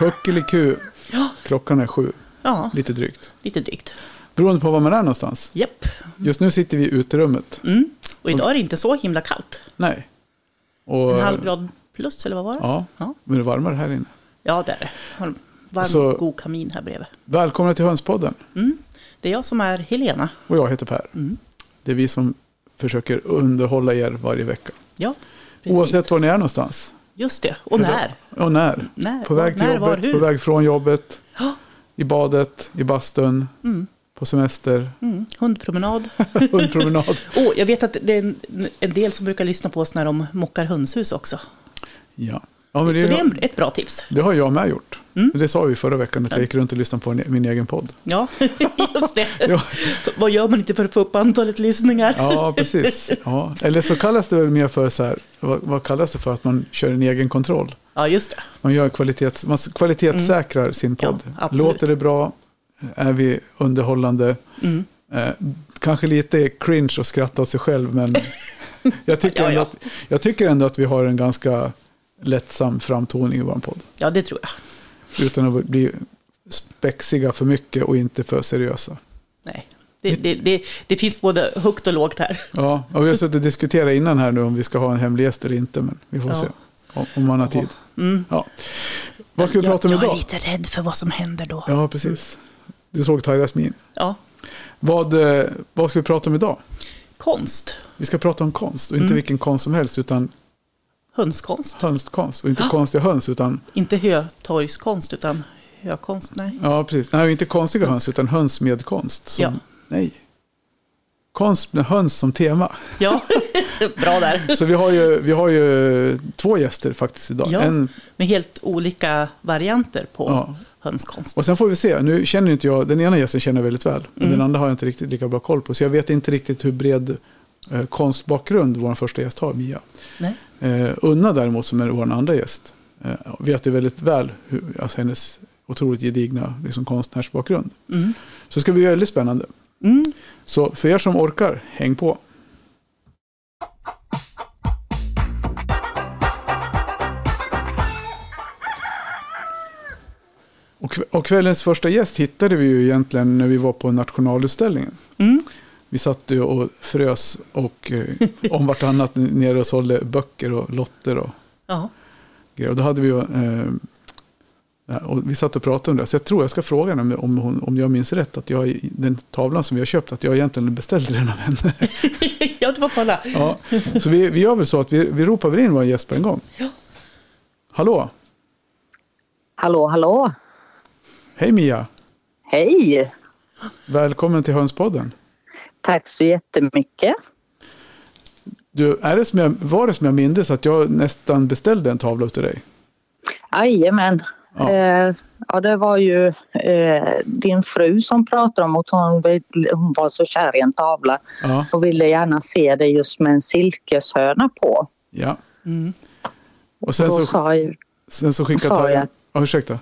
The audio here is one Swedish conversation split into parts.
Kuckeliku. Ja, Klockan är sju, ja lite drygt. lite drygt. Beroende på var man är någonstans. Japp. Just nu sitter vi i uterummet. Mm. Och idag är det inte så himla kallt. Nej. Och, En halv grad plus, eller vad var det? Ja, Ja, men det är varmare här inne. ja det är det. Varm, Så- god kamin här bredvid. Välkomna till Hönspodden. Mm. Det är jag som är Helena. Och jag heter Per. Mm. Det är vi som försöker underhålla er varje vecka. Ja, precis. Oavsett var ni är någonstans. Just det, och när. Och när. När, På väg till när, var, jobbet, hur? på väg från jobbet, Ja. i badet, i bastun, Mm. på semester, Mm. Hundpromenad. hundpromenad. oh, jag vet att det är en, en del som brukar lyssna på oss när de mockar hönshus också. Ja. Ja det, Så det är ett bra tips. det har jag med gjort. Mm. Det sa vi förra veckan, att jag gick runt och lyssnade på min egen podd. Ja, just det. Ja. Vad gör man inte för att få upp antalet lyssningar? Ja, precis. Ja. Eller så kallas det väl mer för så här, vad, vad kallas det för? Att man kör en egen kontroll. Ja, just det. Man, gör kvalitets, man kvalitetssäkrar sin podd. Mm. Ja. Låter det bra? Är vi underhållande? Mm. Eh, kanske lite cringe att skratta åt sig själv, men jag tycker, Ja, ändå. Att, jag tycker ändå att vi har en ganska lättsam framtoning i vår podd. Ja, det tror jag. Utan att bli spexiga för mycket och inte för seriösa. Nej. Det, det, det, det finns både högt och lågt här. Ja, och vi har suttit och diskuterat innan här nu om vi ska ha en hemlig gäst eller inte, men vi får Ja. se om, man har tid. Mm. Ja. Vad ska vi jag, prata om jag idag? är lite rädd för vad som händer då. Ja, precis. Du såg Tyras min. Ja. Vad, eh, vad ska vi prata om idag? Konst. Vi ska prata om konst och inte Mm. vilken konst som helst utan Hönskonst. hönskonst. Och inte Ah. konstiga höns utan, Inte hötorgskonst, utan hökonst. Nej. ja precis, nej inte konstiga höns utan höns med konst. Som, Ja. Nej. Konst med höns som tema. Ja, bra där. Så vi har ju, vi har ju två gäster faktiskt idag. Ja. En, Med helt olika varianter på Ja. hönskonst. och sen får vi se, nu känner inte jag, den ena gästen känner jag väldigt väl. Men Mm. den andra har jag inte riktigt lika bra koll på. Så jag vet inte riktigt hur bred eh, konstbakgrund vår första gäst har, Mia. Nej. Eh, Unna däremot, som är vår andra gäst, eh, vet ju väldigt väl hur, alltså hennes otroligt gedigna liksom, konstnärsbakgrund. Mm. Så det ska bli väldigt spännande. Mm. Så för er som orkar, häng på. Och kv- Och kvällens första gäst hittade vi ju egentligen när vi var på nationalutställningen. Mm. Vi satt ju och frös och eh, om vartannat nere och sålde böcker och lotter och Ja. grejer. Och då hade vi ju, eh, och vi satt och pratade om det. Så jag tror jag ska fråga henne om, hon, om jag minns rätt. Att jag, den tavlan som vi har köpt, att jag egentligen beställde den av henne. ja, du får kolla. ja, så vi, vi gör väl så att vi, vi ropar väl in vår gäst på en gång. Ja. Hallå, Hallå, hallå. hej Mia. Hej. Välkommen till Hönspodden. Tack så jättemycket. Du, är det som jag, var det som jag mindes att jag nästan beställde en tavla till dig? Jajamän. Ja. Eh, ja, det var ju eh, din fru som pratade om att hon, hon var så kär i en tavla Ja, och ville gärna se det just med en silkeshörna på. ja. Mm. Och sen då så, sa jag, sen så skickade sa jag... Ja, ursäkta.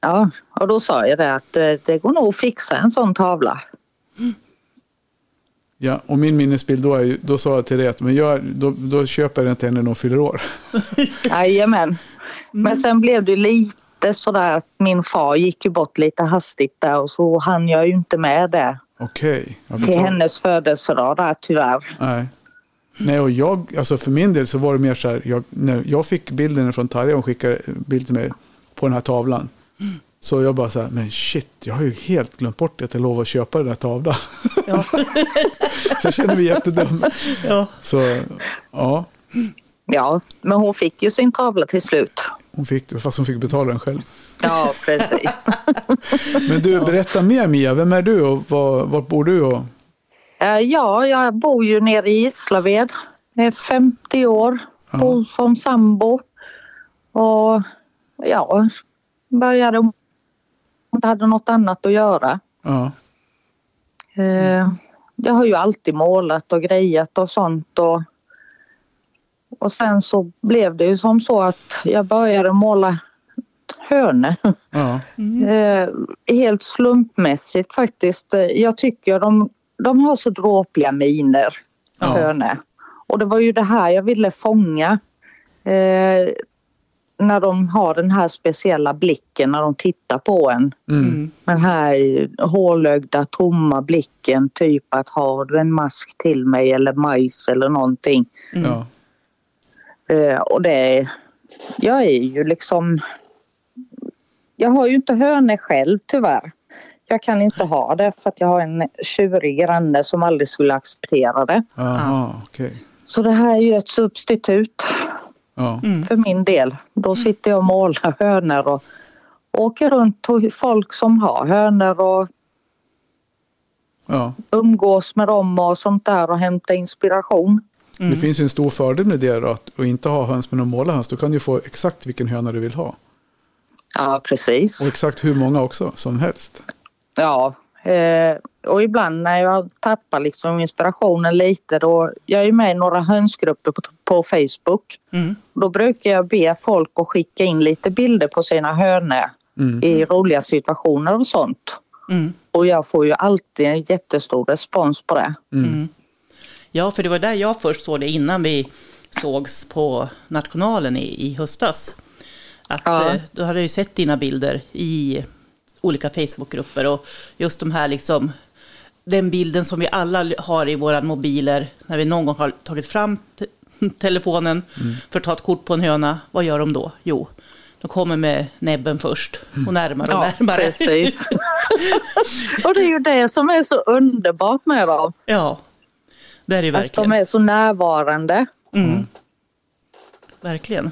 ja, och då sa jag det att eh, det går nog att fixa en sån tavla. Ja, och min minnesbild då, är då sa jag till dig att men jag, då, då köper jag den till henne när hon fyller år. Jajamän. Men sen blev det lite sådär att min far gick ju bort lite hastigt där och så hann jag ju inte med det Okej. jag till hennes födelsedag där tyvärr. Nej. Nej, och jag, alltså för min del så var det mer så här, jag, när jag fick bilden från Tarja, hon skickade bild till mig på den här tavlan. Så jag bara så här, men shit, jag har ju helt glömt bort att jag lovade att köpa den här tavlan. Ja. så jag kände mig jättedum. ja. Så ja, Ja, men hon fick ju sin tavla till slut. hon fick det, fast hon fick betala den själv. Ja, precis. Men du, berätta mer Mia, vem är du och var, vart bor du? Och, Eh, ja, jag bor ju nere i Gislaved. Jag är 50 år, Ja. bor som sambo. Och ja, började inte hade något annat att göra. ja, Eh, jag har ju alltid målat och grejat och sånt. Och, och sen så blev det ju som så att jag började måla hönor. ja, Eh, helt slumpmässigt faktiskt. Jag tycker de, de har så dråpliga miner, Ja. hönor. Och det var ju det här jag ville fånga. Eh, när de har den här speciella blicken när de tittar på en. Mm. Den här hålögda, tomma blicken. Typ att har du en mask till mig eller majs eller någonting. Ja. Eh, och det är, jag är ju liksom... Jag har ju inte hönor själv tyvärr. Jag kan inte ha det för att jag har en tjurig granne som aldrig skulle acceptera det. Aha, okej. Så det här är ju ett substitut Ja. för min del. Då sitter jag och målar hönor och åker runt till folk som har hönor och Ja. umgås med dem och sånt där och hämtar inspiration. Det finns ju en stor fördel med det då, att att inte ha höns men att måla höns. Då kan du få exakt vilken höna du vill ha. Ja, precis. Och exakt hur många också som helst. Ja, eh, och ibland när jag tappar liksom inspirationen lite då, jag är med i några hönsgrupper på, på Facebook. Mm. Då brukar jag be folk att skicka in lite bilder på sina hönor Mm. i roliga situationer och sånt. Mm. Och jag får ju alltid en jättestor respons på det. Mm. Ja, för det var där jag först såg det innan vi sågs på Nationalen i, i höstas. Att Ja. eh, du hade ju sett dina bilder i olika Facebookgrupper och just de här liksom den bilden som vi alla har i våra mobiler när vi någon gång har tagit fram te- telefonen för att ta ett kort på en höna. Vad gör de då? Jo, de kommer med näbben först och närmare och Ja, närmare. precis. och det är ju det som är så underbart med dem. ja, det är det ju Att verkligen. de är så närvarande. Mm. Verkligen.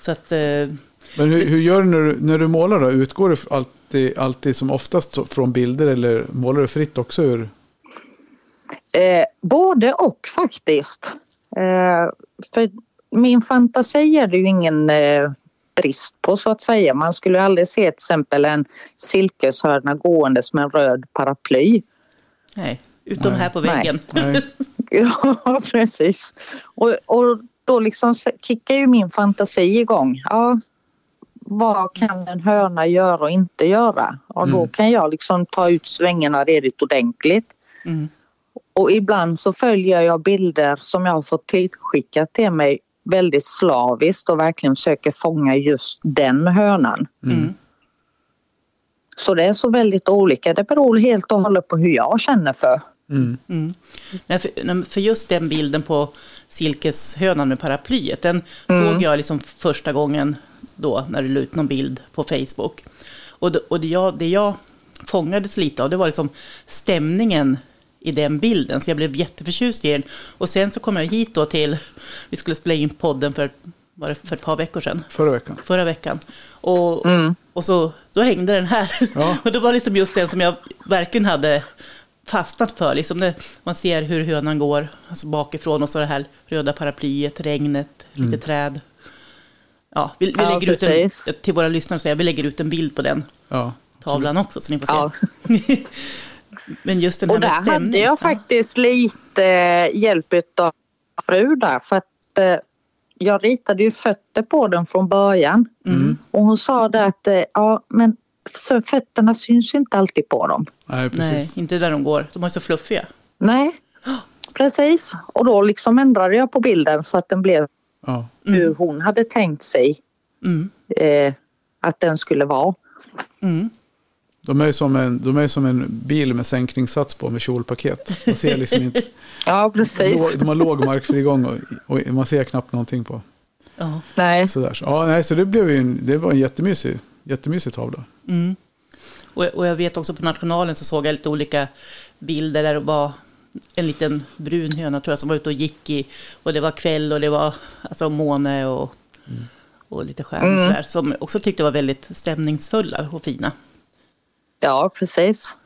Så att, eh, Men hur, hur gör du när, du när du målar då? Utgår du alltid, alltid som oftast från bilder eller målar du fritt också ur? Eh, både och faktiskt. Eh, för min fantasi är det ju ingen eh, brist på så att säga. Man skulle aldrig se till exempel en silkeshörna gåendes med en röd paraply. nej, utom Nej. här på väggen. Nej. Ja, precis. Och, och då liksom kickar ju min fantasi igång. Ja, vad kan en höna göra och inte göra? Och då kan jag liksom ta ut svängarna redigt ordentligt. Mm. Och ibland så följer jag bilder som jag har fått tillskickat till mig väldigt slaviskt och verkligen försöker fånga just den hönan. Mm. Så det är så väldigt olika. Det beror helt och hållet på hur jag känner för. Mm. Mm. Nej, för, nej, för just den bilden på silkeshönan med paraplyet, den såg jag liksom första gången då när du la ut någon bild på Facebook. Och, det, och det, jag, det jag fångades lite av, det var liksom stämningen i den bilden, så jag blev jätteförtjust i den. Och sen så kom jag hit då till, vi skulle spela in podden för, var det för ett par veckor sedan, Förra veckan. förra veckan. Och, och så då hängde den här. Ja. och det var liksom just den som jag verkligen hade fastnat för. Liksom när man ser hur hönan går alltså bakifrån och så det här röda paraplyet, regnet, lite träd. Ja, vi, vi Ja, lägger ut precis. en, till våra lyssnare, så jag, vi lägger ut en bild på den Ja. tavlan också så ni får se. Ja. Men just den här Och där med hade jag faktiskt lite hjälp av fru där för att eh, jag ritade ju fötter på den från början. Och hon sa det att eh, ja men så fötterna syns inte alltid på dem. Nej, Nej, precis. inte där de går. De är så fluffiga. Nej, precis. Och då liksom ändrade jag på bilden så att den blev Ja. hur hon hade tänkt sig Mm. eh, att den skulle vara. Mm. De är som en, de är som en bil med sänkningssats på med kjolpaket. Man ser liksom inte, Ja, precis. de har låg markfrigång och, och man ser knappt någonting på. Ja. Nej, Sådär. Så, ja, nej, så det, blev ju en, det var en jättemysig, jättemysig tavla. Mm. Och, och jag vet också på Nationalen så såg jag lite olika bilder där det var en liten brun höna tror jag som var ute och gick i. Och det var kväll och det var alltså måne och, och lite stjärnor och sådär. Som också tyckte var väldigt stämningsfulla och fina. ja precis.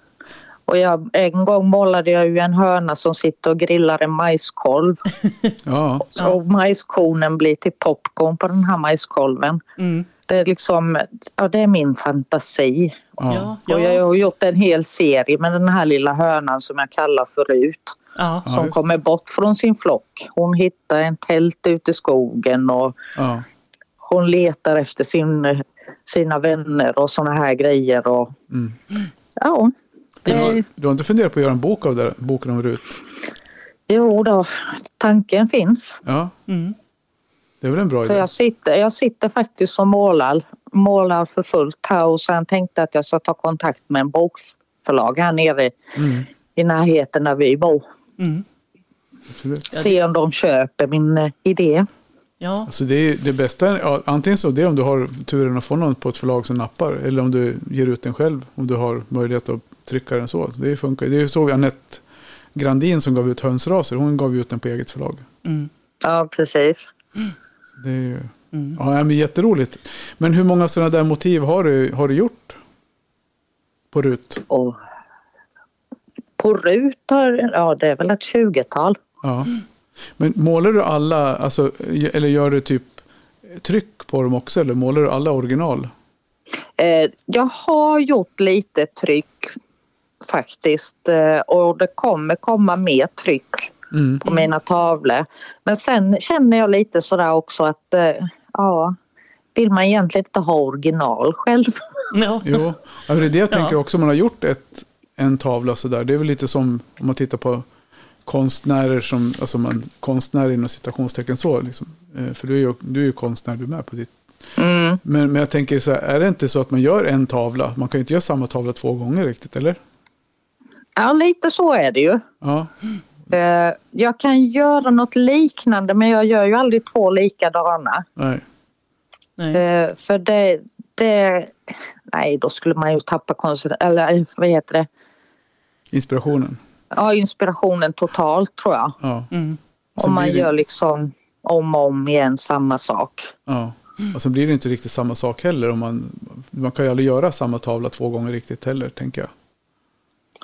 Och jag, en gång målade jag ju en höna som sitter och grillar en majskolv. Ja, Och majskornen blir till popcorn på den här majskolven. Mm. Det är liksom, ja det är min fantasi. Ja. Ja, Och jag har gjort en hel serie med den här lilla hönan som jag kallar förut. ja. Ja, som just kommer bort från sin flock. Hon hittar en tält ute i skogen och ja. hon letar efter sin, sina vänner och såna här grejer. Och, Mm. Ja, Du, det, har, du har inte funderat på att göra en bok av det, boken om Rut? jo då, tanken finns. Ja, Mm. Det är väl en bra Så idé? jag sitter, jag sitter faktiskt och målar, målar för fullt här och sen tänkte att jag ska ta kontakt med en bokförlag här nere Mm, i närheten där vi bor. Mm. Se om de köper min eh, idé. Ja, Alltså det, är, det bästa, ja, antingen så det är om du har turen att få någon på ett förlag som nappar. Eller om du ger ut den själv. Om du har möjlighet att trycka den så. Det funkar. Det är så Anette Grandin som gav ut hönsraser. Hon gav ut den på eget förlag. mm. Ja, precis. Det är ju Mm. ja, men jätteroligt. Men hur många sådana där motiv har du, har du gjort? På RUT? Och på RUT har, ja det är väl ett tjugotal. Ja. Men målar du alla, alltså, eller gör du typ tryck på dem också? Eller målar du alla original? Eh, jag har gjort lite tryck faktiskt eh, och det kommer komma mer tryck Mm. på mina tavlor. Men sen känner jag lite sådär också att eh, ja, vill man egentligen inte ha original själv? ja. Jo, det är det jag tänker Ja. också. Om man har gjort ett, en tavla sådär. Det är väl lite som om man tittar på konstnärer som, alltså man, konstnärer inom citationstecken så. Liksom. Eh, För du är, ju, du är ju konstnär du med på ditt. Mm. Men, men jag tänker så här, är det inte så att man gör en tavla? Man kan ju inte göra samma tavla två gånger riktigt, eller? Ja, lite så är det ju. Ja, jag kan göra något liknande men jag gör ju aldrig två likadana. nej. Nej. Eh, för det, det... Nej, då skulle man ju tappa konsten, eller eh, vad heter det? Inspirationen. Ja, inspirationen totalt tror jag. Ja. Mm. Om man det- gör liksom om och om igen samma sak. Ja. Och sen blir det inte riktigt samma sak heller. Om man, man kan ju aldrig göra samma tavla två gånger riktigt heller, tänker jag.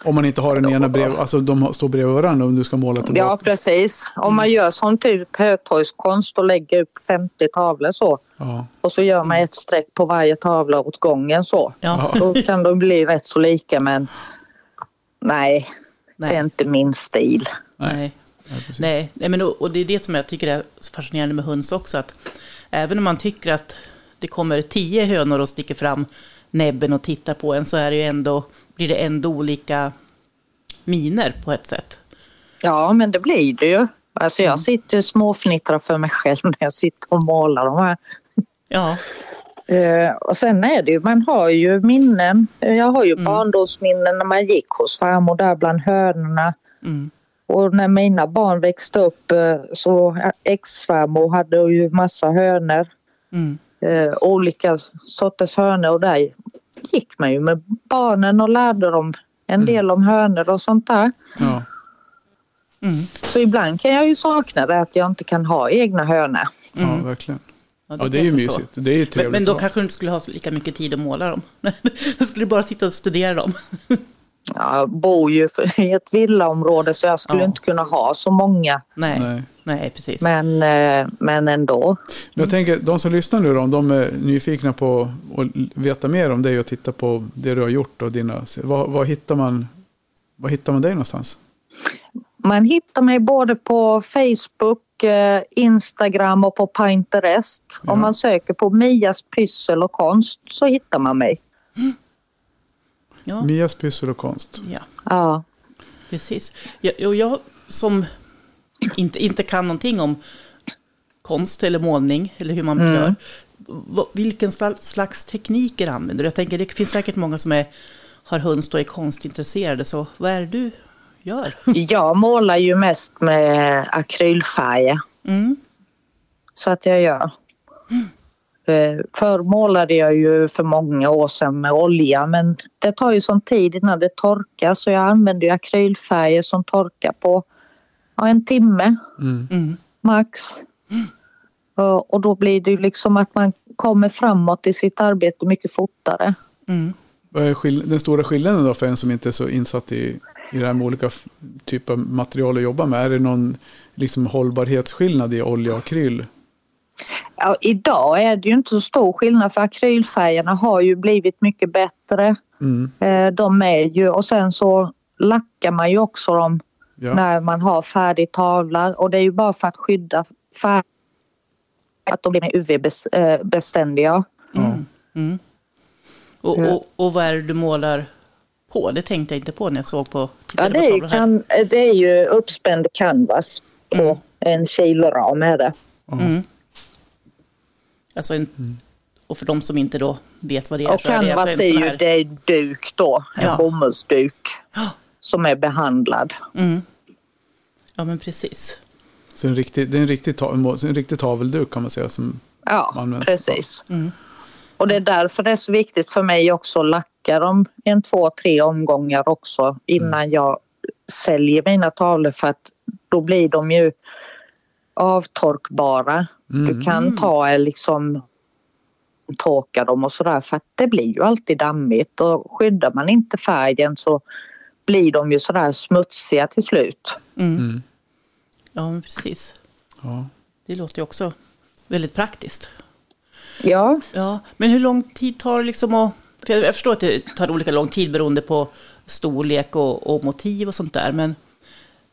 Om man inte har den ena brev, alltså de står bredvid varandra om du ska måla tillbaka. Ja, precis. Om man gör som typ hötorgskonst och lägger upp 50 tavlor så Ja. och så gör man ett streck på varje tavla åt gången så. Ja. Då kan de bli rätt så lika men nej, det är Nej. inte min stil. Nej. Nej. Ja. Nej, nej men, och och det är det som jag tycker är fascinerande med höns också. Att även om man tycker att det kommer tio hönor och sticker fram näbben och tittar på en så är det ju ändå, blir det ändå olika miner på ett sätt. Ja, men det blir det ju. Alltså jag sitter och småfnittrar för mig själv när jag sitter och målar de här. Ja, Eh, och sen är det ju, man har ju minnen. Jag har ju barndomsminnen när man gick hos farmor där bland hönorna. mm. Och när mina barn växte upp eh, så ex-farmor hade ju massa hönor. Mm. Eh, olika sorters hönor och där gick man ju med barnen och lärde dem en del om hönor och sånt där. Ja. Mm. Så ibland kan jag ju sakna det att jag inte kan ha egna hönor. ja, verkligen. Ja, Ja, det är ju mysigt. Det är ju Men, trevligt. men då kanske du inte skulle ha så lika mycket tid att måla dem. Du skulle bara sitta och studera dem. Jag bor ju i ett villaområde så jag skulle Ja. inte kunna ha så många. Nej, nej, Nej. precis. Men, eh, men ändå. Men jag tänker, de som lyssnar nu då, om de är nyfikna på att veta mer om dig och titta på det du har gjort och dina... Vad, vad, hittar, man, vad hittar man dig någonstans? Man hittar mig både på Facebook, eh, Instagram och på Pinterest. Ja. Om man söker på Mias pyssel och konst så hittar man mig. Ja, Mias pyssel och konst. ja. Ja. Precis. Jag, och jag som inte, inte kan någonting om konst eller målning eller hur man gör. vad- Vilken sla- slags tekniker använder du? Jag tänker det finns säkert många som är, har höns och är konstintresserade. Så vad är det du gör? Jag målar ju mest med akrylfärger. Mm. Så att jag gör. Eh, Förr målade jag ju för många år sedan med olja men det tar ju sån tid innan det torkar så jag använder ju akrylfärger som torkar på ja, en timme Mm. Mm. max. Och- Och då blir det ju liksom att man kommer framåt i sitt arbete mycket fortare. Mm. Vad är den stora skillnaden då för en som inte är så insatt i, i det här med olika typer av material att jobba med? Är det någon liksom, hållbarhetsskillnad i olja och akryl? Ja, idag är det ju inte så stor skillnad för akrylfärgerna har ju blivit mycket bättre. Mm. Eh, De är ju och sen så lackar man ju också dem Ja. när man har färdig tavlar och det är ju bara för att skydda färg att de blir mer UV-beständiga. Ja. Mm. Och, och, och vad är det du målar på? Det tänkte jag inte på när jag såg på Ja, det, är kan, det är ju uppspänd canvas på Mm. en kiloram är det. Mm. Alltså en, Och för de som inte då vet vad det är. Och så är det canvas alltså är ju det är duk då, en Ja. bomullsduk Ja. som är behandlad. Mm. Ja, men precis. Så en riktig, det är en riktig, ta, en riktig tavelduk kan man säga. Som, Ja, Används. precis. Mm. Och det är därför det är så viktigt för mig också att lacka dem en, två, tre omgångar också innan jag säljer mina tavlor för att då blir de ju avtorkbara. Du kan ta eh, liksom torka dem och sådär för att det blir ju alltid dammigt och skyddar man inte färgen så blir de ju sådär smutsiga till slut. Mm. Ja, men precis. ja. Det låter ju också väldigt praktiskt. Ja, Ja, men hur lång tid tar det liksom att... För jag, jag förstår att det tar olika lång tid beroende på storlek och, och motiv och sånt där. Men,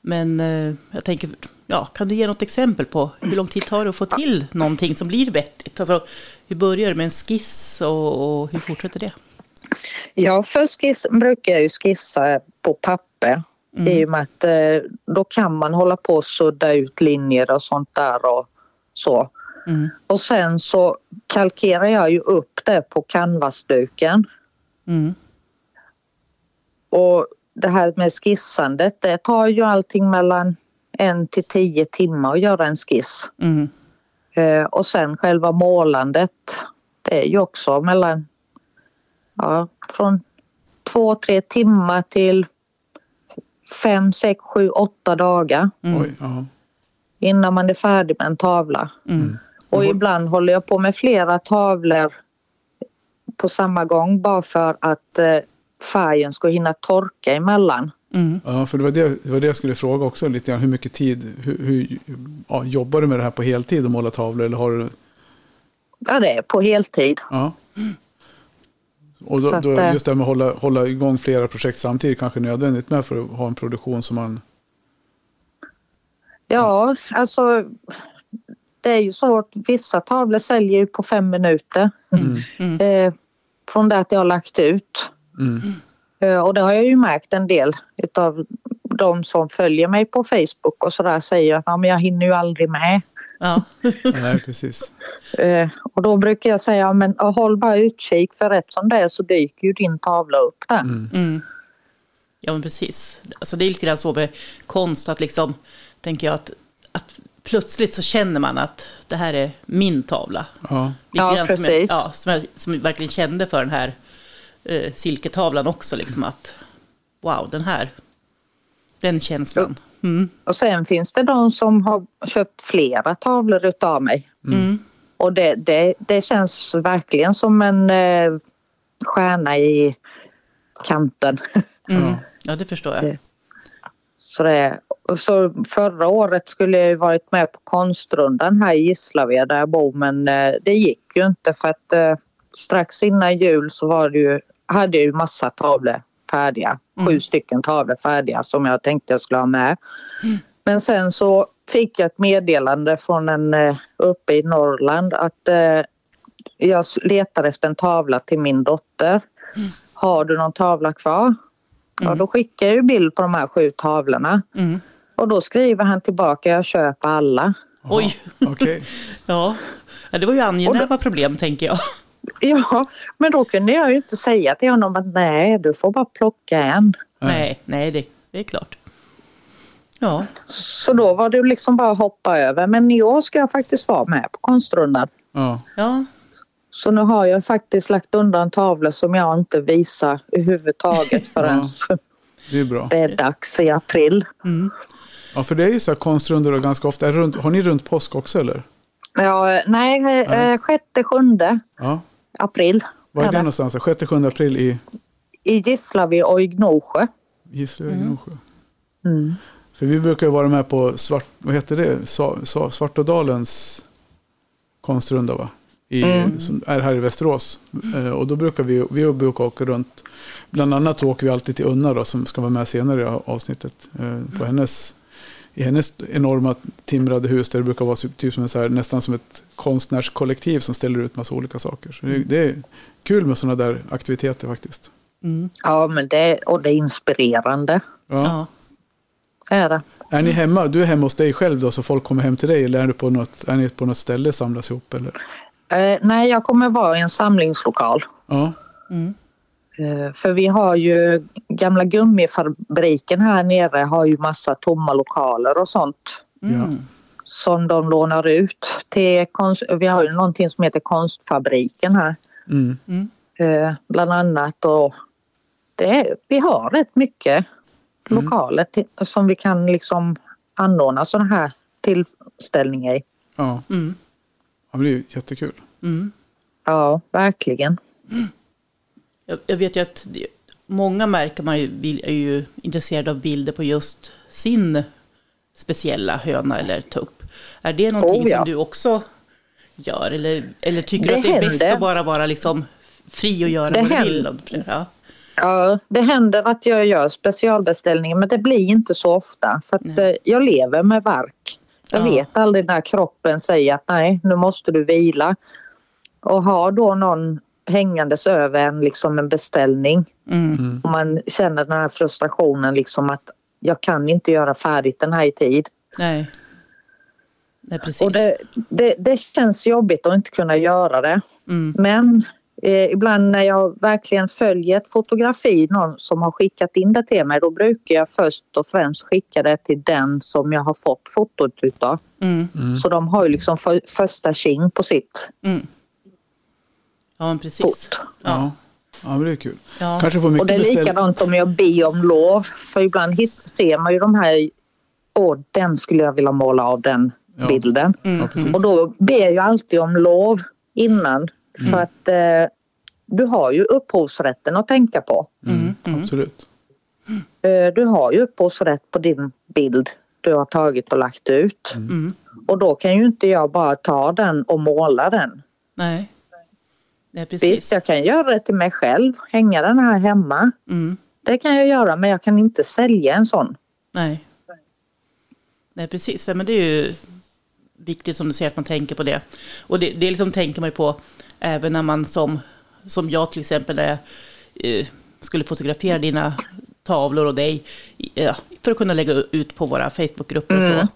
men eh, jag tänker, ja, kan du ge något exempel på hur lång tid tar det att få till någonting som blir vettigt? Alltså, hur börjar det med en skiss och, och hur fortsätter det? Ja, först skiss, brukar jag ju skissa på papper. I och med att eh, då kan man hålla på och sudda ut linjer och sånt där och så. Mm. Och sen så kalkerar jag ju upp det på canvasduken. Mm. Och det här med skissandet, det tar ju allting mellan en till tio timmar att göra en skiss. Mm. Eh, och sen själva målandet, det är ju också mellan ja, från två, tre timmar till fem, sex, sju, åtta dagar Oj, ja. innan man är färdig med en tavla. Mm. Och ibland håller jag på med flera tavlor på samma gång bara för att eh, färgen ska hinna torka emellan. Mm. ja, för det var det, det var det jag skulle fråga också lite grann. Hur mycket tid, hur, hur, ja, jobbar du med det här på heltid och måla tavlor? Eller har du, Ja, det är på heltid. ja. Och då, då, just det här med att hålla, hålla igång flera projekt samtidigt kanske är nödvändigt med för att ha en produktion som man... Ja, alltså det är ju så att vissa tavlor säljer ju på fem minuter. Eh, från det att jag har lagt ut. Mm. Eh, och det har jag ju märkt en del utav de som följer mig på Facebook och sådär säger att ja, men jag hinner ju aldrig med. Ja. Nej, precis. Eh, och då brukar jag säga, men håll bara utkik för rätt som det är så dyker ju din tavla upp där. Mm. Ja, men precis. Alltså, det är lite grann så med konst, att liksom, tänker jag att, att plötsligt så känner man att det här är min tavla. Ja. Ja, grann Som jag, precis. ja, som, jag, som jag verkligen kände för den här eh, silketavlan också, liksom att wow, den här, den känslan. Mm. Och sen finns det de som har köpt flera tavlor utav mig. Mm. Och det, det, det känns verkligen som en eh, stjärna i kanten. Mm. Ja. Det förstår jag. Så, det, så förra året skulle jag ju varit med på konstrundan här i Gislaved där jag bor men eh, det gick ju inte för att eh, strax innan jul så var det ju, hade jag ju massa tavlor färdiga. Sju stycken tavlor färdiga som jag tänkte jag skulle ha med. Men sen så fick jag ett meddelande från en eh, uppe i Norrland att eh, jag letar efter en tavla till min dotter. Har du någon tavla kvar? Ja, då skickar jag ju bild på de här sju tavlorna. Mm. Och då skriver han tillbaka, jag köper alla. Oj, Okej. ja. ja. Det var ju angenäma problem, tänker jag. Ja, men då kunde jag ju inte säga till honom att nej, du får bara plocka en. Nej, nej, det, det är klart. Ja, Så då var det liksom bara att hoppa över. Men i år ska jag faktiskt vara med på konstrundan. Ja. ja, Så nu har jag faktiskt lagt undan tavlor som jag inte visar överhuvudtaget förrän Det är bra. det är dags i april. Ja, för det är ju så här konstrundor och ganska ofta. Runt, har ni runt påsk också eller? Ja, nej, eh, sjätte, sjunde Ja. April. Var är är det någonstans? 6-7 april i I Gislaved och i Gnosjö. Gislaved, Gnosjö. Mm. För vi brukar vara med på svart, vad heter det? Sa, sa, Svartådalens konstrunda va? I, Som är här i Västerås. Eh, och då brukar vi, vi brukar åka runt. Bland annat åker vi alltid till Unna då, som ska vara med senare i avsnittet. Eh, på hennes, I hennes enorma timrade hus där det brukar vara typ, typ som en så här, nästan som ett konstnärskollektiv som ställer ut massa olika saker. Så det, det är kul med sådana där aktiviteter faktiskt. Ja, men det, och det är inspirerande. Ja. ja. Det är det. Är ni hemma? Du är hemma hos dig själv då, så folk kommer hem till dig? Eller är, du på något, är ni på något ställe samlas ihop? Eller? Eh, nej, jag kommer vara i en samlingslokal. Ja. Eh, för vi har ju gamla gummifabriken här nere har ju massa tomma lokaler och sånt ja. som de lånar ut till konst, Vi har ju någonting som heter Konstfabriken här Mm. eh, bland annat och det är, vi har rätt mycket lokaler till, som vi kan liksom anordna sådana här tillställningar i. Ja. Mm. ja, det är ju jättekul. Mm. Ja, verkligen. Jag, jag vet ju att det, många märker man ju, är ju intresserade av bilder på just sin speciella höna eller tupp. Är det någonting Oh, ja. som du också gör? Eller, eller tycker du Det att det är bäst händer. att bara vara liksom fri och göra Det vad du händer. vill? Ja. Ja, det händer att jag gör specialbeställningar men det blir inte så ofta för att eh, jag lever med verk. Jag Ja. vet aldrig när kroppen säger att nej, nu måste du vila. Och har då någon hängandes över en, liksom en beställning Mm. och man känner den här frustrationen liksom att jag kan inte göra färdigt den här i tid. Nej. Nej, precis. Och det, det, det känns jobbigt att inte kunna göra det. Mm. Men eh, ibland när jag verkligen följer ett fotografi, någon som har skickat in det till mig, då brukar jag först och främst skicka det till den som jag har fått fotot utav. Mm. Så de har ju liksom för, första tjing på sitt Mm. Ja, men precis. fot. Ja. Ja. men det är kul. Ja. Kanske får Och mycket det är beställ... likadant om jag ber om lov. För ibland hit, ser man ju de här, åh den skulle jag vilja måla av den Ja. bilden. Mm. Ja. Och då ber jag alltid om lov innan. För att eh, du har ju upphovsrätten att tänka på. Mm. Mm. Absolut. Eh, Du har ju upphovsrätt på din bild du har tagit och lagt ut. Mm. Och då kan ju inte jag bara ta den och måla den. Nej. Nej, precis. Visst, jag kan göra det till mig själv, hänga den här hemma. Mm. Det kan jag göra, men jag kan inte sälja en sån. Nej. Nej, precis. Ja, men det är ju viktigt som du säger att man tänker på det. Och det, det liksom tänker man ju på även när man som, som jag till exempel, när jag eh, skulle fotografera dina tavlor och dig, ja, för att kunna lägga ut på våra Facebookgrupper och så,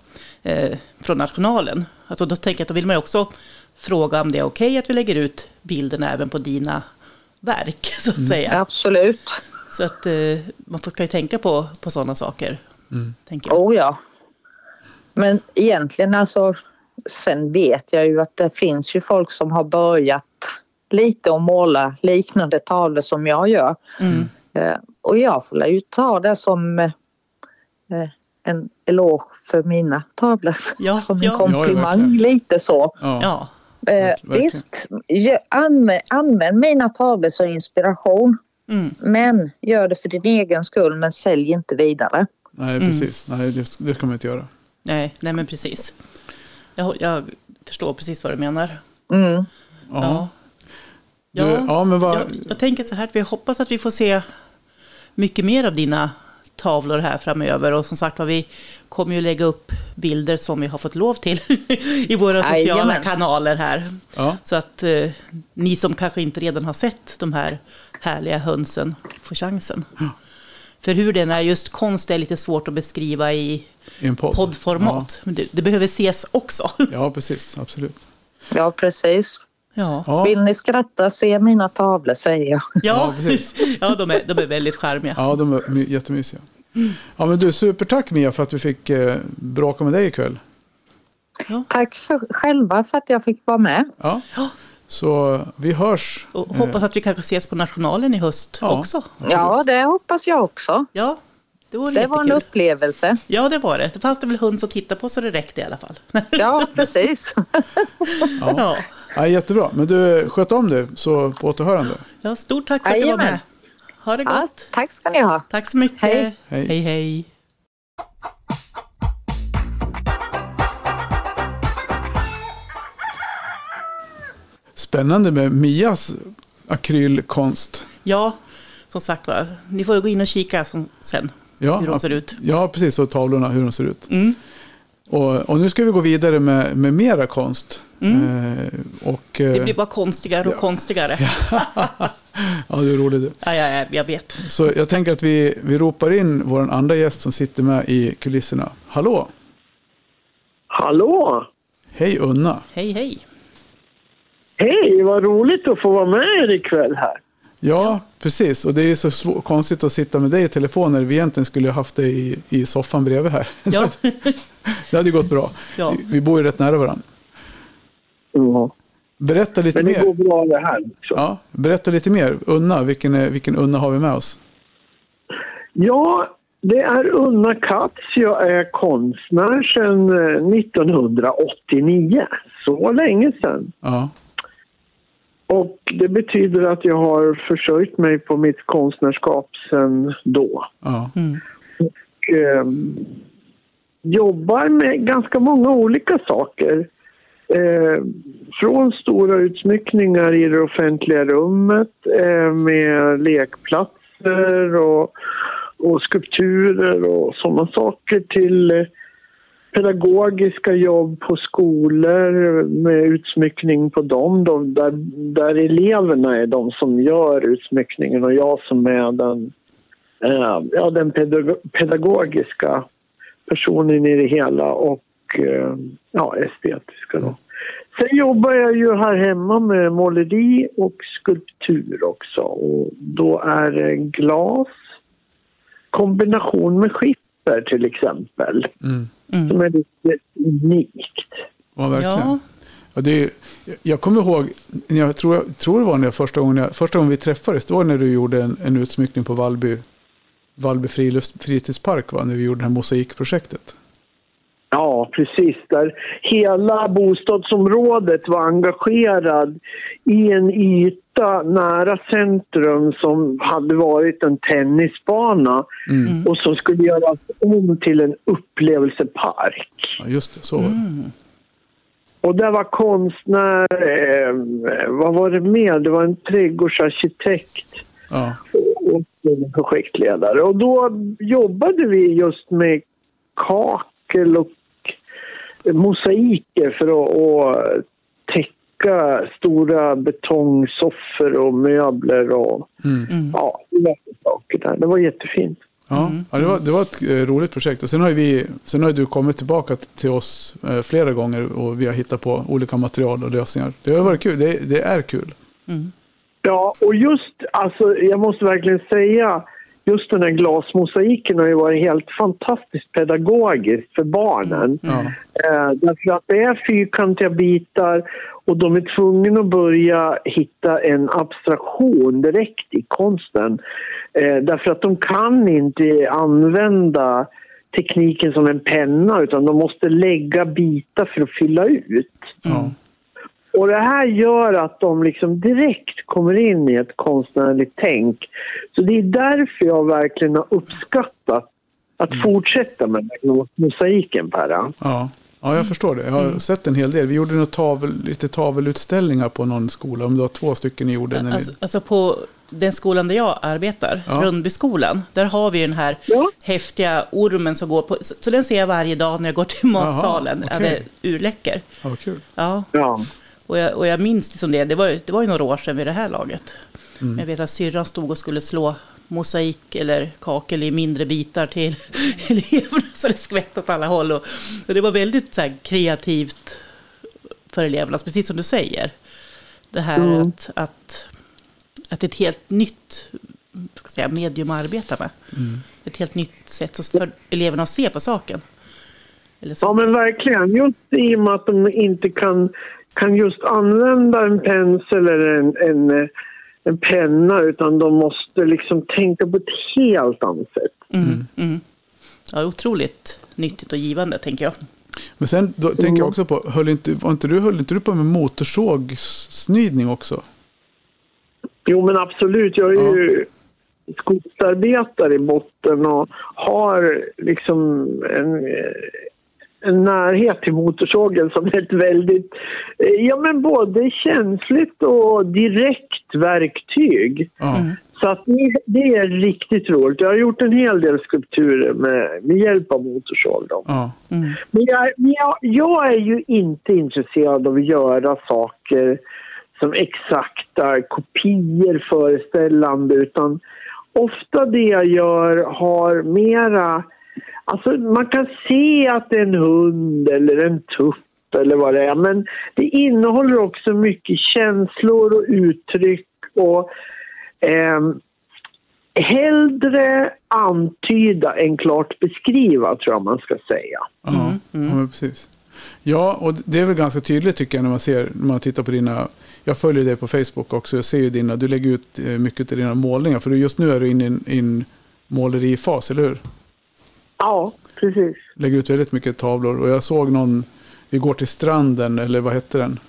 eh, från nationalen. Alltså då tänker jag att då vill man ju också fråga om det är okej att vi lägger ut bilderna även på dina verk, så att säga. Absolut. Så att eh, man ska ju tänka på, på sådana saker, tänker jag. Oh ja. Men egentligen alltså, sen vet jag ju att det finns ju folk som har börjat lite att måla liknande tavlor som jag gör. Mm. Eh, Och jag får ju ta det som eh, en eloge för mina tavlor. Ja, som en ja. Ja, komplimang, verkligen. lite så. Ja. Eh, visst, använd, använd mina tavlor som inspiration. mm. Men gör det för din egen skull, men sälj inte vidare. Nej, Mm. precis. Nej, det, det ska man inte göra. nej, nej men precis. Jag, jag förstår precis vad du menar. Mm. Ja. Ja. Du, Ja, ja, men vad... jag, jag tänker så här att vi hoppas att vi får se mycket mer av dina tavlor här framöver. Och som sagt var, vi kommer ju lägga upp bilder som vi har fått lov till i våra sociala Jajamän. kanaler här. Ja. Så att eh, ni som kanske inte redan har sett de här härliga hönsen får chansen. För hur den är, just konst är lite svårt att beskriva i I en podd. poddformat. Men det, det behöver ses också. Ja, ja, precis. Absolut. Ja, precis. Ja, Ja, Vill ni skratta, se mina tavlor, säger jag. ja, Ja, precis. ja de, är, de är väldigt charmiga. ja de är my- jättemysiga. Ja, men du, supertack Mia för att vi fick eh, bråka med dig ikväll. Tack för, själva för att jag fick vara med. Ja. Ja. Så vi hörs. Och hoppas att vi kanske ses på Nationalen i höst Ja. också. Ja, det hoppas jag också. Ja, det vore Det var en upplevelse. Ja, det var det. Det fanns det väl höns att titta på så det räckte i alla fall. Ja, precis. ja. Ja, jättebra. Men du, sköt om dig så på återhörande. ja, stort tack för att du var med. Ha det Ja, gott. tack ska ni ha. Tack så mycket. Hej. Hej. hej. hej. Spännande med Mias akrylkonst. Ja, som sagt var, ni får gå in och kika som, sen Ja, hur de ser ut. Ja, precis. Och tavlorna, hur de ser ut. Mm. Och, och nu ska vi gå vidare med, med mera konst. Eh, och, eh, Det blir bara konstigare och konstigare. Ja. ja, det är roligt det. Ja, ja, jag vet. Så jag tänker att vi, vi ropar in vår andra gäst som sitter med i kulisserna. Hallå! Hallå! Hej Unna! Hej, hej. Hej, vad roligt att få vara med er ikväll här. Ja, precis. Och det är så svår, konstigt att sitta med dig i telefon när vi egentligen skulle haft dig i, i soffan bredvid här. Ja. det hade ju gått bra. Ja. Vi, vi bor ju rätt nära varandra. Ja. Berätta lite Men det mer. går bra det här också. Ja, berätta lite mer. Unna, vilken, är- vilken Unna har vi med oss? Ja, det är Unna Katz. Jag är konstnär sedan eh, 1989. Så länge sedan. Ja, Och det betyder att jag har försörjt mig på mitt konstnärskap sedan då. ja, Och, eh, jobbar med ganska många olika saker. Eh, från stora utsmyckningar i det offentliga rummet eh, med lekplatser och, och skulpturer och sådana saker till eh, pedagogiska jobb på skolor med utsmyckning på dem. då, där, där eleverna är de som gör utsmyckningen och jag som är den, eh, ja, den pedagogiska personen i det hela och eh, ja, estetiska. Då. Sen jobbar jag ju här hemma med måleri och skulptur också. Och då är det glas, kombination med skiffer till exempel, mm som är lite unikt. ja verkligen. Ja. Ja, det är, jag kommer ihåg, jag tror, jag tror det var när jag första, gången jag, första gången vi träffades, det var när du gjorde en, en utsmyckning på Vallby, Vallby frilufts, fritidspark, va? när vi gjorde det här mosaikprojektet. Ja, precis. Där hela bostadsområdet var engagerad i en yta nära centrum som hade varit en tennisbana Mm. och som skulle göras om till en upplevelsepark. Ja, just det, så var det. Och där var konstnär, eh, vad var det mer? Det var en trädgårdsarkitekt Ja, och en projektledare. Och då jobbade vi just med kakel och mosaiker för att, att täcka stora betongsoffor och möbler och mm. ja, diverse saker där. Det var jättefint. ja. ja det, var, det var ett eh, roligt projekt. Och sen har, vi, sen har du kommit tillbaka till oss eh, flera gånger och vi har hittat på olika material och lösningar. Det har varit kul, det, det är kul. Ja, och just, alltså jag måste verkligen säga, just den här glasmosaiken har ju varit helt fantastiskt pedagogiskt för barnen. Ja, Eh, därför att det är fyrkantiga bitar och de är tvungna att börja hitta en abstraktion direkt i konsten. Eh, därför att de kan inte använda tekniken som en penna utan de måste lägga bitar för att fylla ut. ja. Och det här gör att de liksom direkt kommer in i ett konstnärligt tänk. Så det är därför jag verkligen har uppskattat att fortsätta med den mosaiken, Perra. Ja. ja, jag förstår det. Jag har sett en hel del. Vi gjorde några tavel, lite tavelutställningar på någon skola. Om det var två stycken ni gjorde. När ni, Alltså, alltså på den skolan där jag arbetar, Ja. Rundbyskolan, där har vi den här Ja. häftiga ormen som går på, så så den ser jag varje dag när jag går till matsalen. Jaha, Ja, det är urläcker. ja, vad kul. Ja, Ja. Och jag, och jag minns liksom det, det var, det var ju några år sedan vid det här laget. Mm. Jag vet att syrran stod och skulle slå mosaik eller kakel i mindre bitar till eleverna så det skvätte åt alla håll. Och, och det var väldigt så här, kreativt för eleverna, precis som du säger. Det här Mm. att, att, att ett helt nytt ska säga, medium att arbeta med. Ett helt nytt sätt att- för eleverna att se på saken. Ja, men verkligen. Just i och med att de inte kan, kan just använda en pensel eller en, en, en penna utan de måste liksom tänka på ett helt annat sätt. Mm, mm. Ja, otroligt nyttigt och givande, tänker jag. Men sen då, tänker jag också på, höll inte, var inte du, höll inte du på med motorsågssnidning också? Jo, men absolut. Jag är ju skogsarbetare i botten och har liksom en, en närhet till motorsågen som är ett väldigt, eh, ja men både känsligt och direkt verktyg. Ja, Så att det, är riktigt roligt. Jag har gjort en hel del skulpturer med, med hjälp av motorsåg. Mm. Men jag, men jag, jag är ju inte intresserad av att göra saker som exakta kopior föreställande utan ofta det jag gör har mera... Alltså man kan se att det är en hund eller en tupp eller vad det är. Men det innehåller också mycket känslor och uttryck och eh, hellre antyda än klart beskriva tror jag man ska säga. Ja, ja men precis. Ja, och det är väl ganska tydligt tycker jag när man ser, när man tittar på dina, jag följer dig på Facebook också, jag ser ju dina, du lägger ut eh, mycket av dina målningar, för just nu är du inne i en, i en målerifas, eller hur? Ja, precis. Lägger ut väldigt mycket tavlor och jag såg någon, vi går till stranden, eller vad hette den?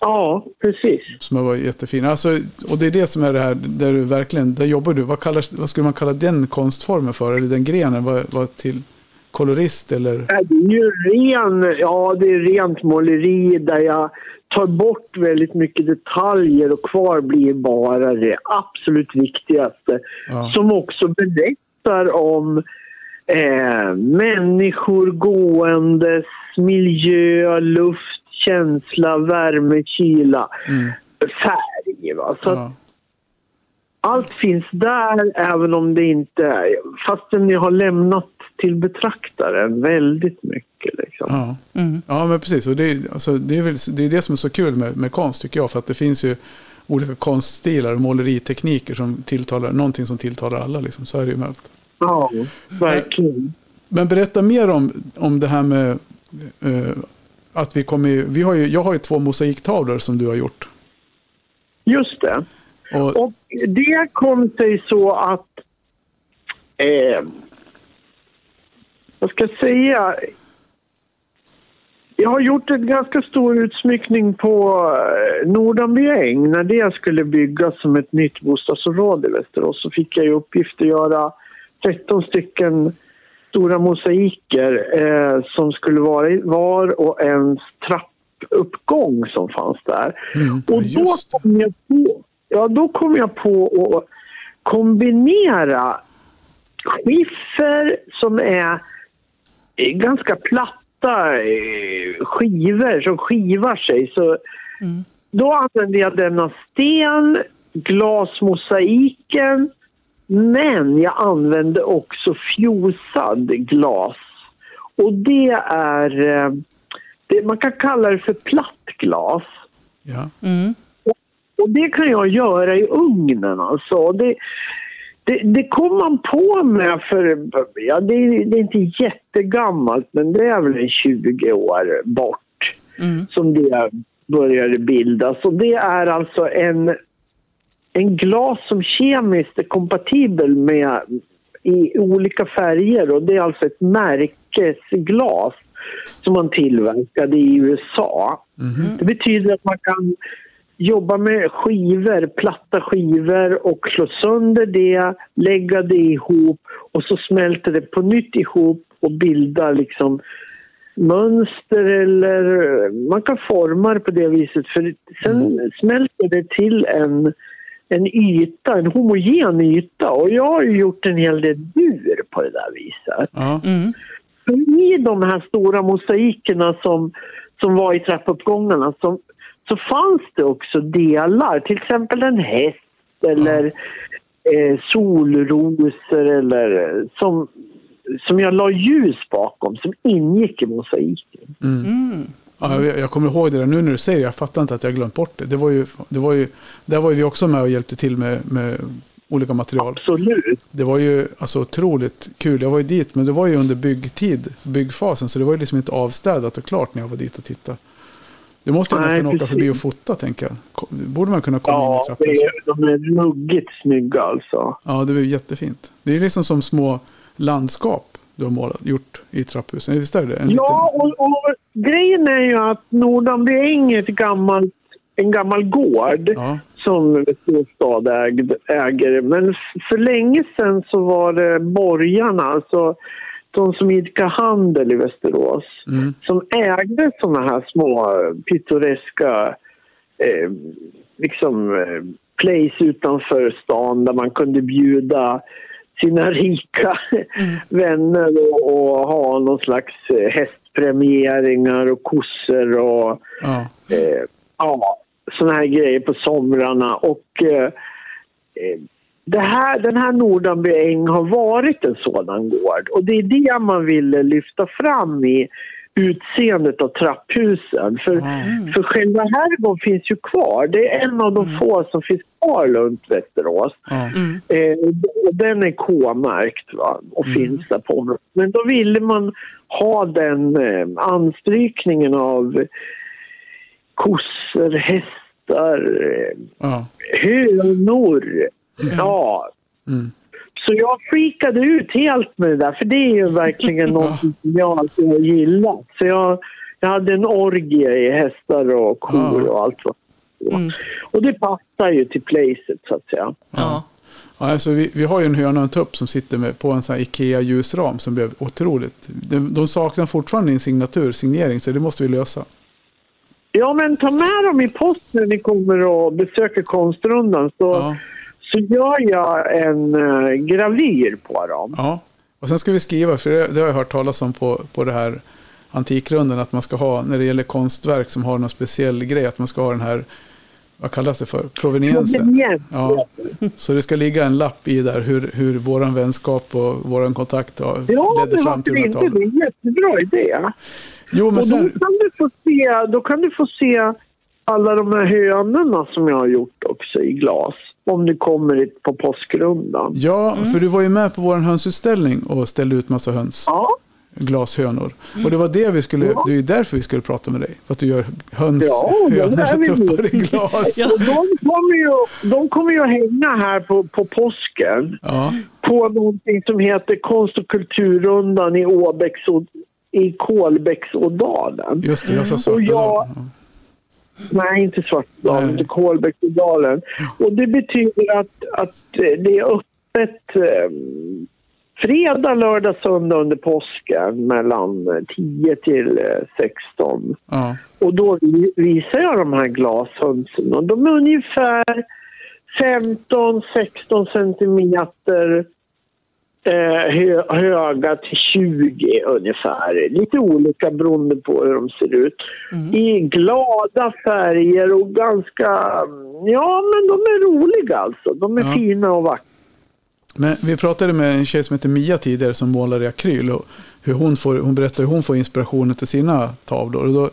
Ja, precis. Som var jättefin. Alltså, och det är det som är det här, där du verkligen, där jobbar du. Vad, kallar, vad skulle man kalla den konstformen för? Eller den grenen? Vad, vad till kolorist eller? Det är ju ren, ja det är rent måleri där jag tar bort väldigt mycket detaljer och kvar blir bara det absolut viktigaste. Ja. Som också berättar om eh, människor gåendes, miljö, luft, känsla, värme, kyla, Mm. färg. Va? Så Ja. allt finns där även om det inte... Fastän ni har lämnat till betraktaren väldigt mycket. Liksom. Ja. Mm. ja, men precis. Och det, är- alltså, det, är väl, det är det som är så kul med, med konst tycker jag. För att det finns ju olika konststilar och måleritekniker som tilltalar, någonting som tilltalar alla. Liksom. Så är det ju med allt. Ja, verkligen. Men berätta mer om, om det här med eh, att vi kommer vi har ju, Jag har ju två mosaiktavlor som du har gjort. Just det. Och, Och det kom sig så att... Eh, vad ska jag säga? Jag har gjort en ganska stor utsmyckning på eh, Nordanby äng. När det skulle byggas som ett nytt bostadsområde i Västerås så fick jag i uppgift att göra 13 stycken stora mosaiker eh, som skulle vara i var och ens trappuppgång som fanns där. Mm, och då kom jag på, ja, då kom jag på att kombinera skiffer som är ganska platta eh, skivor som skivar sig. Så Då använde jag denna sten, glasmosaiken men jag använde också fjosad glas. Och det är... eh, Det, man kan kalla det för plattglas. ja. Mm. Och det kan jag göra i ugnen alltså. Det, det, det kom man på med för, ja det, är- det är inte jättegammalt men det är väl en 20 år bort Mm. som det började bildas. Och det är alltså en, en glas som kemiskt är kompatibel med i olika färger. Och det är alltså ett märkesglas som man tillverkade i USA. Det betyder att man kan jobba med skivor, platta skivor och slå sönder det, lägga det ihop och så smälter det på nytt ihop och bildar liksom mönster eller man kan forma det på det viset. För sen smälter det till en, en yta, en homogen yta och jag har ju gjort en hel del djur på det där viset. ja. Mm. I de här stora mosaikerna som, som var i trappuppgångarna så, så fanns det också delar, till exempel en häst eller eh, solrosor eller som, som jag la ljus bakom som ingick i mosaiken. Mm. Ja, jag, jag kommer ihåg det där nu när du säger det. Jag fattar inte att jag glömt bort det. Det var ju, det var ju, där var ju vi också med och hjälpte till med, med olika material. Absolut. Det var ju alltså otroligt kul. Jag var ju dit, men det var ju under byggtid, byggfasen. Så det var ju liksom inte avstädat och klart när jag var dit och tittade. Det måste jag Nej, nästan åka precis. förbi och fota, tänker jag. Borde man kunna komma Ja, in i trappan. är, de är ruggigt snygga alltså. Ja, det är jättefint. Det är liksom som små landskap du har målat, gjort i trapphusen. Visst är det? En Ja, och, och grejen är ju att Nordanby äng är ett gammalt, en gammal gård. Ja, som stad ägd, äger. Men för länge sedan så var det borgarna, alltså de som idkar handel i Västerås, Mm. som ägde såna här små pittoreska eh, liksom, eh, place utanför stan där man kunde bjuda sina rika vänner och, och ha någon slags eh, hästpremieringar och kossor och ja. eh, ja, såna här grejer på somrarna. Och eh, eh, det här, den här Nordanby äng har varit en sådan gård och det är det man ville lyfta fram i utseendet av trapphusen. För, för själva herrgården finns ju kvar. Det är en av de få som finns kvar runt Västerås. Ja. Eh, den är K-märkt va? och finns där på området. Men då ville man ha den eh, anstrykningen av kossor, hästar, eh, hönor. Ja. Så jag freakade ut helt med det där, för det är ju verkligen något som jag alltid har gillat. Så jag, jag hade en orgie i hästar och kor och allt vad. Mm. Och det passar ju till placet så att säga. Ja. Ja, alltså vi, vi har ju en höna och en tupp som sitter med, på en sån Ikea-ljusram som blev otroligt. De, de saknar fortfarande en signatur, signering, så det måste vi lösa. Ja, men ta med dem i post när ni kommer och besöker konstrundan så, Ja. Så gör jag en uh, gravyr på dem. Ja. Och sen ska vi skriva, för det, det har jag hört talas om på, på det här Antikrundan, att man ska ha, när det gäller konstverk som har någon speciell grej, att man ska ha den här, vad kallas det för, proveniensen. Proveniens. Ja. Så det ska ligga en lapp i där hur, hur våran vänskap och våran kontakt Ja, ledde fram till här inte? Det är en jättebra idé. Jo, men Och då sen, kan, du få se, då kan du få se alla de här hönorna som jag har gjort också i glas. Om du kommer hit på påskrundan. ja, för du var ju med på vår hönsutställning och ställde ut massa höns. Ja, glashönor. Och det var det vi skulle, Ja. det är därför vi skulle prata med dig. För att du gör höns, Ja, hönor och vi tuppar i glas. Ja. och de kommer ju, de kommer ju att hänga här på, på påsken. Ja, På någonting som heter Konst och kulturrundan i, Åbäcks, i Kolbäcksådalen. just det. Jag sa Och jag- Svartedalen. Nej, inte Svartedalen, inte Kolbäcksådalen. Och det betyder att, att det är öppet eh, fredag, lördag, söndag under påsken mellan 10 till eh, 16. Ja. Och då vi- visar jag de här glashönsen och de är ungefär 15-16 centimeter eh, hö, höga till 20 ungefär. Lite olika beroende på hur de ser ut. I glada färger och ganska... Ja, men de är roliga alltså. De är Ja. fina och vackra. Men vi pratade med en tjej som heter Mia tidigare som målar i akryl. Och hur hon, får, hon berättar hur hon får inspirationen till sina tavlor. Och, då,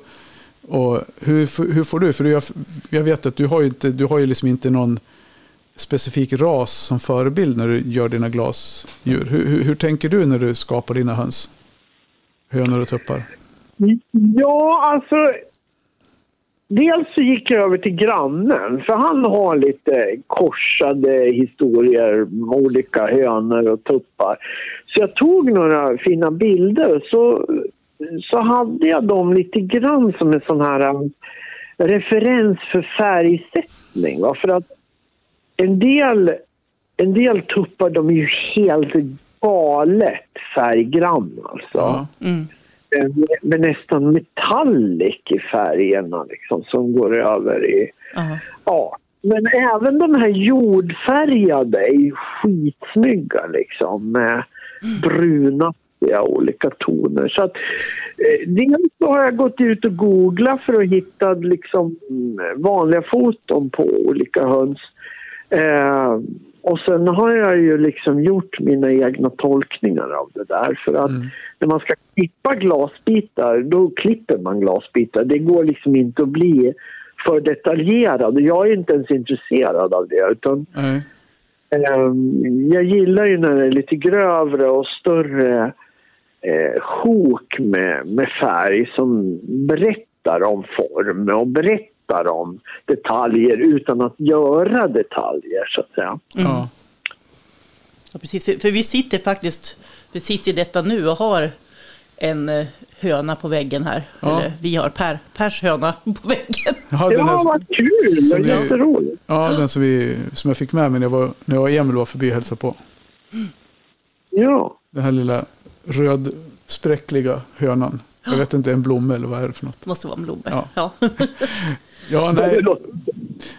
och hur, hur får du? För jag, jag vet att du har ju, inte, du har ju liksom inte någon specifik ras som förebild när du gör dina glasdjur. Hur, hur, hur tänker du när du skapar dina höns? Hönor och tuppar. Ja, alltså... Dels så gick jag över till grannen, för han har lite korsade historier med olika hönor och tuppar. Så jag tog några fina bilder så, så hade jag dem lite grann som en sån här referens för färgsättning. Va? För att en del, en del tuppar de är ju helt galet färggranna alltså Ja. Mm. med, med nästan metallic i färgerna liksom, som går över i... Ja. Ja. Men även de här jordfärgade är ju skitsnygga liksom med brunaktiga olika toner. Så att, eh, dels så har jag gått ut och googlat för att hitta liksom, mm, vanliga foton på olika höns. Eh, och sen har jag ju liksom gjort mina egna tolkningar av det där. För att när man ska klippa glasbitar, då klipper man glasbitar. Det går liksom inte att bli för detaljerad. Jag är inte ens intresserad av det. Utan, Nej. ehm, jag gillar ju när det är lite grövre och större eh, sjok med, med färg som berättar om form och berättar om detaljer utan att göra detaljer, så att säga. Ja. Ja, precis. För, vi sitter faktiskt precis i detta nu och har en eh, höna på väggen här. Ja. Eller vi har per, Pers höna på väggen. Ja, den, Ja, vad kul! som Det är jätteroligt. ja, den som, vi, som jag fick med mig när jag, var, när jag och Emil var förbi och hälsade på. Ja. Den här lilla rödspräckliga hönan. Jag vet inte, en blomma eller vad är det för något? Det måste vara en blomma. Ja. Ja. Ja, nej.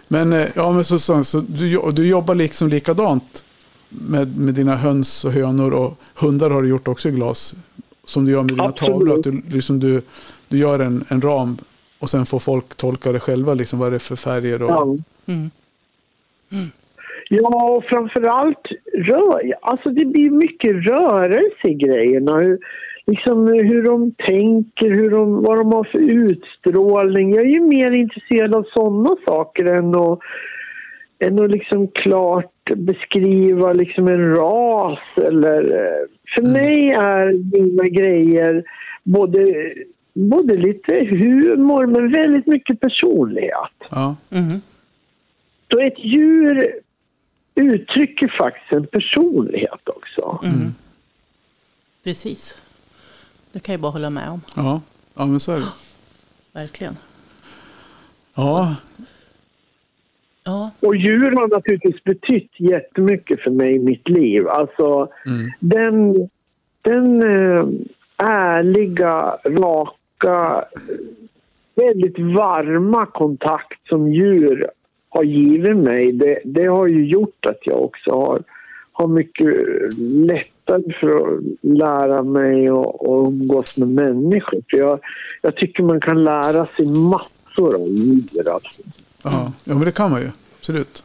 Men, eh, ja, men så, så, så du, du jobbar liksom likadant med, med dina höns och hönor och hundar har du gjort också i glas. Som du gör med dina Absolut. tavlor. Att du, liksom du, du gör en, en ram och sen får folk tolka det själva, liksom, vad det är för färger. Och, Ja. Mm. Ja, och framförallt rör, alltså det blir mycket rörelse i grejerna. Hur- liksom hur de tänker, hur de, vad de har för utstrålning. Jag är ju mer intresserad av sådana saker än att, än att liksom klart beskriva liksom en ras eller... För mig är mina grejer både, både lite humor men väldigt mycket personlighet. Ja. Mhm. Så ett djur uttrycker faktiskt en personlighet också. Mm. Precis. Det kan jag bara hålla med om. Ja. ja, men så är det. Verkligen. Ja, Ja, Och djur har naturligtvis betytt jättemycket för mig i mitt liv. Alltså Mm. den, den eh, ärliga, raka, väldigt varma kontakt som djur har givit mig, det, det har ju gjort att jag också har, har mycket lättare för att lära mig och, och umgås med människor. För jag, jag tycker man kan lära sig massor av djur. Alltså. ja. ja, men det kan man ju. Absolut.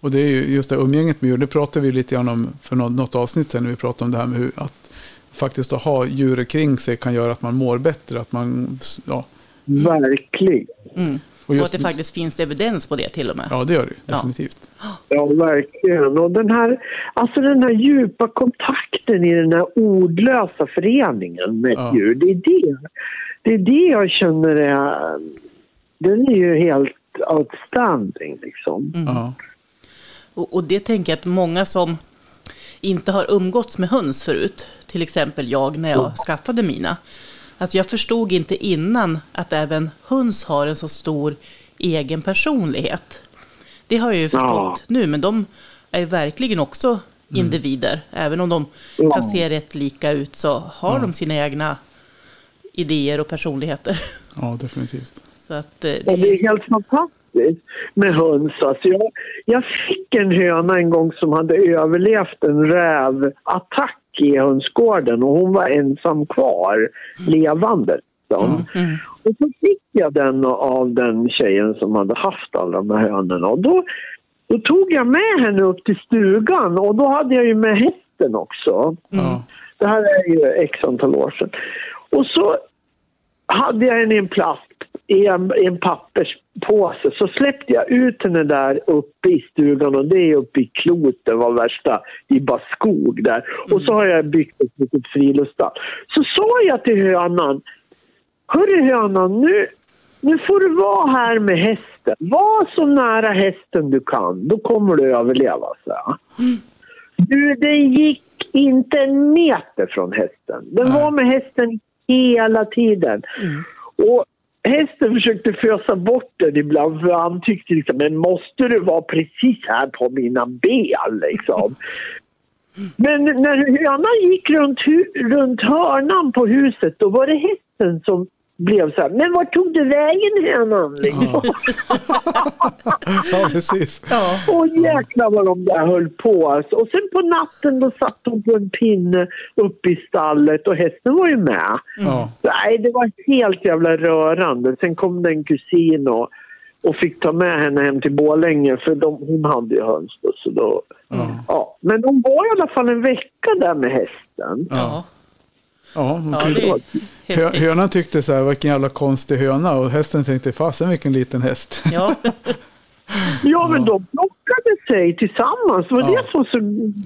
Och det är ju just det umgänget med djur. Det pratade vi lite grann om för något, något avsnitt sedan när vi pratade om det här med hur att faktiskt att ha djur kring sig kan göra att man mår bättre. Att man, ja, Verkligen. mm. Och och just, att det faktiskt finns evidens på det till och med. ja, det gör det Ja. definitivt. Ja, verkligen. Och den här, alltså den här djupa kontakten i den här ordlösa föreningen med Ja. djur. Det är det, det är det jag känner är... Den är ju helt outstanding liksom. Ja. Och, och det tänker jag att många som inte har umgåtts med höns förut, till exempel jag när jag skaffade mina. Alltså jag förstod inte innan att även höns har en så stor egen personlighet. Det har jag ju förstått nu, men de är ju verkligen också individer. Även om de Ja. kan se rätt lika ut så har de sina egna idéer och personligheter. ja, definitivt. Så att eh, Och det det, är helt fantastiskt med höns. Alltså jag, jag fick en höna en gång som hade överlevt en rävattack i hönsgården och hon var ensam kvar, levande. Liksom. mm, Och så fick jag den av den tjejen som hade haft alla de här hönorna. Och då, då tog jag med henne upp till stugan och då hade jag ju med hästen också. Ja. Det här är ju x antal år sedan. Och så hade jag henne i en plast, i en, i en papperspåse. Så släppte jag ut henne där uppe i stugan och det är uppe i Klot, det var värsta, i bara skog där. Och så har jag byggt ett litet friluftsstall. Så sa jag till hönan, Hörru hönan, nu, nu får du vara här med hästen. Var så nära hästen du kan, då kommer du överleva, så jag. Du, den gick inte en meter från hästen. Den var med hästen hela tiden. Och hästen försökte fösa bort den ibland för han tyckte liksom, men måste du vara precis här på mina ben liksom? Men när hönan gick runt, runt hörnan på huset då var det hästen som blev så här, men vart tog du vägen hönan? Liksom. ja, precis. ja, Och jäklar vad de där höll på alltså. Och sen på natten då satt de på en pinne uppe i stallet och hästen var ju med. Ja. Nej, det var helt jävla rörande. Sen kom det en kusin och, och fick ta med henne hem till Borlänge för de, hon hade ju höns då. Så då Ja. ja. Men de var i alla fall en vecka där med hästen. ja. Ja, hon ja tyckte- det Hö, hönan tyckte så här, vilken jävla konstig höna. Och hästen tänkte, fasen vilken liten häst. Ja, Ja, men de plockade sig tillsammans. Det var Ja. det som var så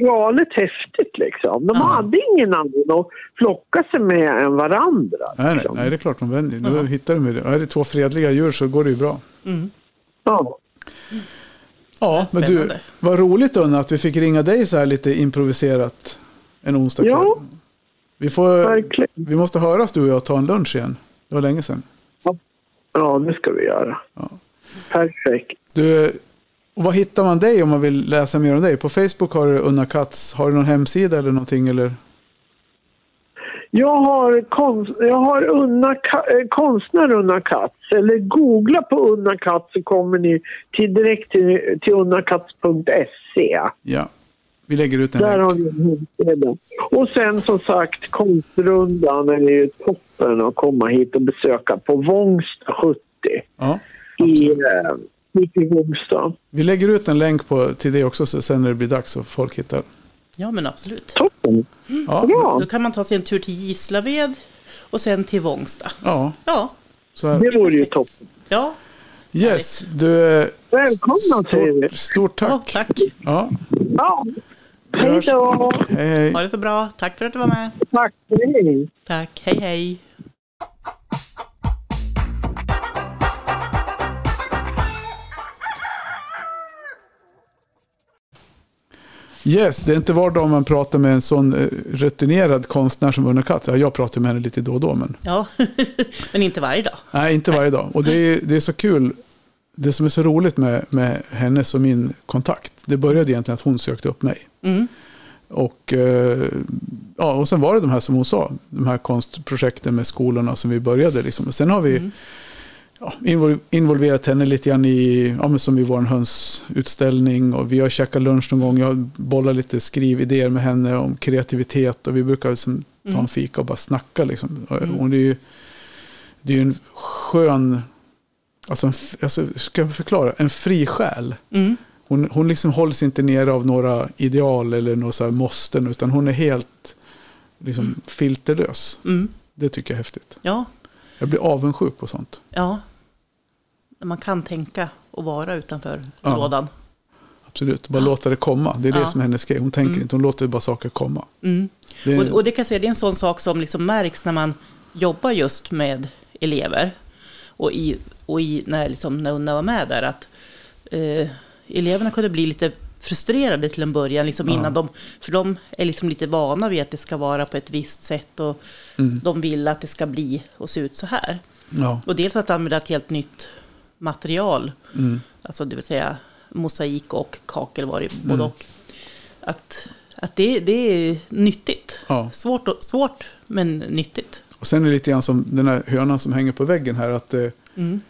galet häftigt liksom. De Ja. hade ingen annan att flocka sig med än varandra. Nej, nej, liksom. nej, det är klart de vänder. Nu hittar de det. Är det två fredliga djur så går det ju bra. mm. Ja. Ja, men du, vad roligt Unna att vi fick ringa dig så här lite improviserat en onsdag kväll. Ja. Vi, får, Verkligen. vi måste höras du och jag och ta en lunch igen. Det var länge sedan. Ja, det ska vi göra. Ja. Perfekt. Du, vad hittar man dig om man vill läsa mer om dig? På Facebook har du Unna Katz. Har du någon hemsida eller någonting? Eller? Jag har, konst, jag har Unna, eh, konstnär Unna Katz. Eller googla på Unna Katz så kommer ni till, direkt till, till unnakatz.se. Ja, vi lägger ut en Där länk. har ni en hemsida. Och sen som sagt Konstrundan är ju toppen att komma hit och besöka på Vångsta 70 Ja, i, eh, mitt i Vångsta. vi lägger ut en länk på, till det också så sen när det blir dags så folk hittar. Ja, men absolut. Toppen. Ja, Bra. Då kan man ta sig en tur till Gislaved och sen till Vångsta. ja Ja, så här. Det vore ju toppen. ja, Yes, du, eh, Välkomna säger vi. stort, stort ja tack. tack. Ja, Ja. Hej då. hej, hej. Ha det så bra. Tack för att du var med. Tack. Hej. Tack. Hej, hej. Yes, det är inte var dag man pratar med en sån eh, rutinerad konstnär som Ulla Katz. Ja, jag pratar med henne lite då och då, men Ja, men inte varje dag. nej, inte varje dag. Och det är, det är så kul. Det som är så roligt med, med hennes och min kontakt, det började egentligen att hon sökte upp mig. Mm. Och, eh, ja, och sen var det de här som hon sa, de här konstprojekten med skolorna som vi började. Liksom. Och sen har vi Mm. ja, invol- involverat henne lite grann i, ja, som i vår hönsutställning. Och vi har käkat lunch någon gång. Jag bollar lite skrividéer med henne om kreativitet. Och vi brukar liksom ta en fika och bara snacka. Liksom. Och Hon är ju, det är en skön, alltså, en, alltså ska jag förklara, en fri själ. Mm. Hon, hon liksom hålls inte nere av några ideal eller några så måsten. Utan hon är helt liksom, filterlös. Mm. Det tycker jag är häftigt. Ja, Jag blir avundsjuk på sånt. ja. Man kan tänka och vara utanför Ja. lådan. Absolut, bara låta det komma. Det är det Ja. som är hennes grej. Hon tänker inte, hon låter bara saker komma. Mm. Det är, Och, och det kan jag säga, det är en sån sak som liksom märks när man jobbar just med elever. Och, i, och i, när, liksom, när Unna var med där, att eh, eleverna kunde bli lite frustrerade till en början, liksom Ja. innan de, för de är liksom lite vana vid att det ska vara på ett visst sätt och Mm. de vill att det ska bli och se ut så här. ja, Och dels att använda ett helt nytt material, mm, alltså det vill säga mosaik och kakel var det Mm. både och. Att, att det, det är nyttigt. ja. Svårt, och, svårt men nyttigt. Och sen är det lite grann som den här hönan som hänger på väggen här. Att eh, Mm.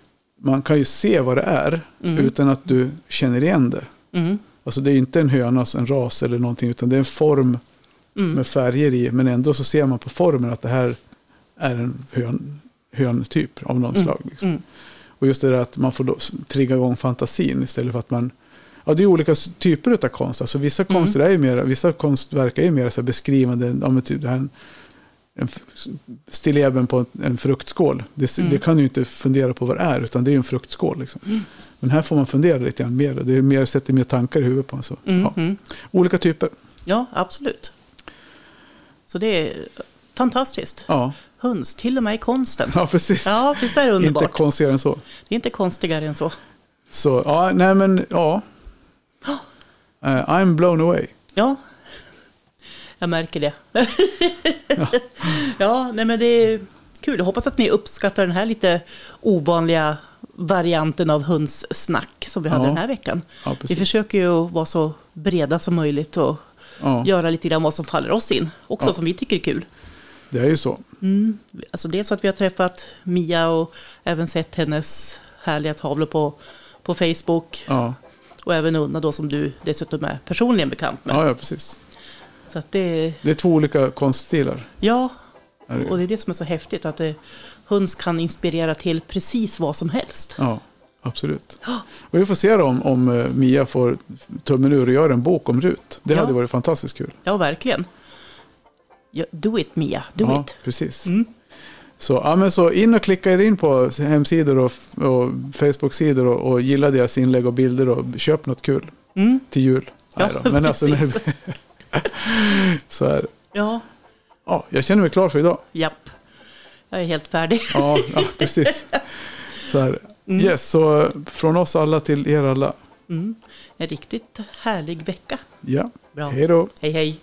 man kan ju se vad det är Mm. utan att du känner igen det. Mm. Alltså det är inte en höna, en ras eller någonting. Utan det är en form Mm. med färger i. Men ändå så ser man på formen att det här är en hön, höntyp av någon slag. Liksom. Mm. Och just det där att man får då trigga igång fantasin istället för att man... Ja, det är olika typer av konst. Alltså vissa Mm. konster är ju mer, vissa konstverk är ju mer så beskrivande. Ja, men typ det här, en stilleben på en, fruktskål. Det, Mm. det kan du ju inte fundera på vad det är, utan det är en fruktskål. Liksom. Men här får man fundera lite grann mer. Det är mer, sätter mer tankar i huvudet på en. Så, Mm. ja. Mm. Olika typer. Ja, absolut. Så det är fantastiskt. Ja, Höns, till och med i konsten. ja precis. Ja, visst är det inte underbart? konstigare än så. Det är inte konstigare än så. Så, ja, nej men, ja. Eh, I'm blown away. Ja, jag märker det. ja. nej men det är kul. Jag hoppas att ni uppskattar den här lite ovanliga varianten av hönssnack som vi hade Ja. den här veckan. Ja, Vi försöker ju vara så breda som möjligt och Ja, göra lite grann vad som faller oss in. Också Ja. som vi tycker är kul. det är ju så. Mm. Alltså dels att vi har träffat Mia och även sett hennes härliga tavlor på, på Facebook. Ja, Och även Unna då som du dessutom är personligen bekant med. ja, ja precis. Så att det, Det är två olika konststilar. ja, och det är det som är så häftigt. Att det, höns kan inspirera till precis vad som helst. Ja, absolut. Och vi får se då om, om eh, Mia får tummen ur och gör en bok om Rut. Det Ja. hade varit fantastiskt kul. Ja, verkligen. Do it Mia, do ja, it. precis. Mm. Så, ja, men så in och klicka er in på hemsidor och, och Facebook-sidor och, och gilla deras inlägg och bilder och köp något kul Mm. till jul. Ja, Nej då, Men alltså, det, så här, Ja, ja, jag känner mig klar för idag. japp. Jag är helt färdig. Ja, ja precis. Så här. Mm. Yes, så från oss alla till er alla. Mm. En riktigt härlig vecka. Ja, Bra. hej då. Hej, hej.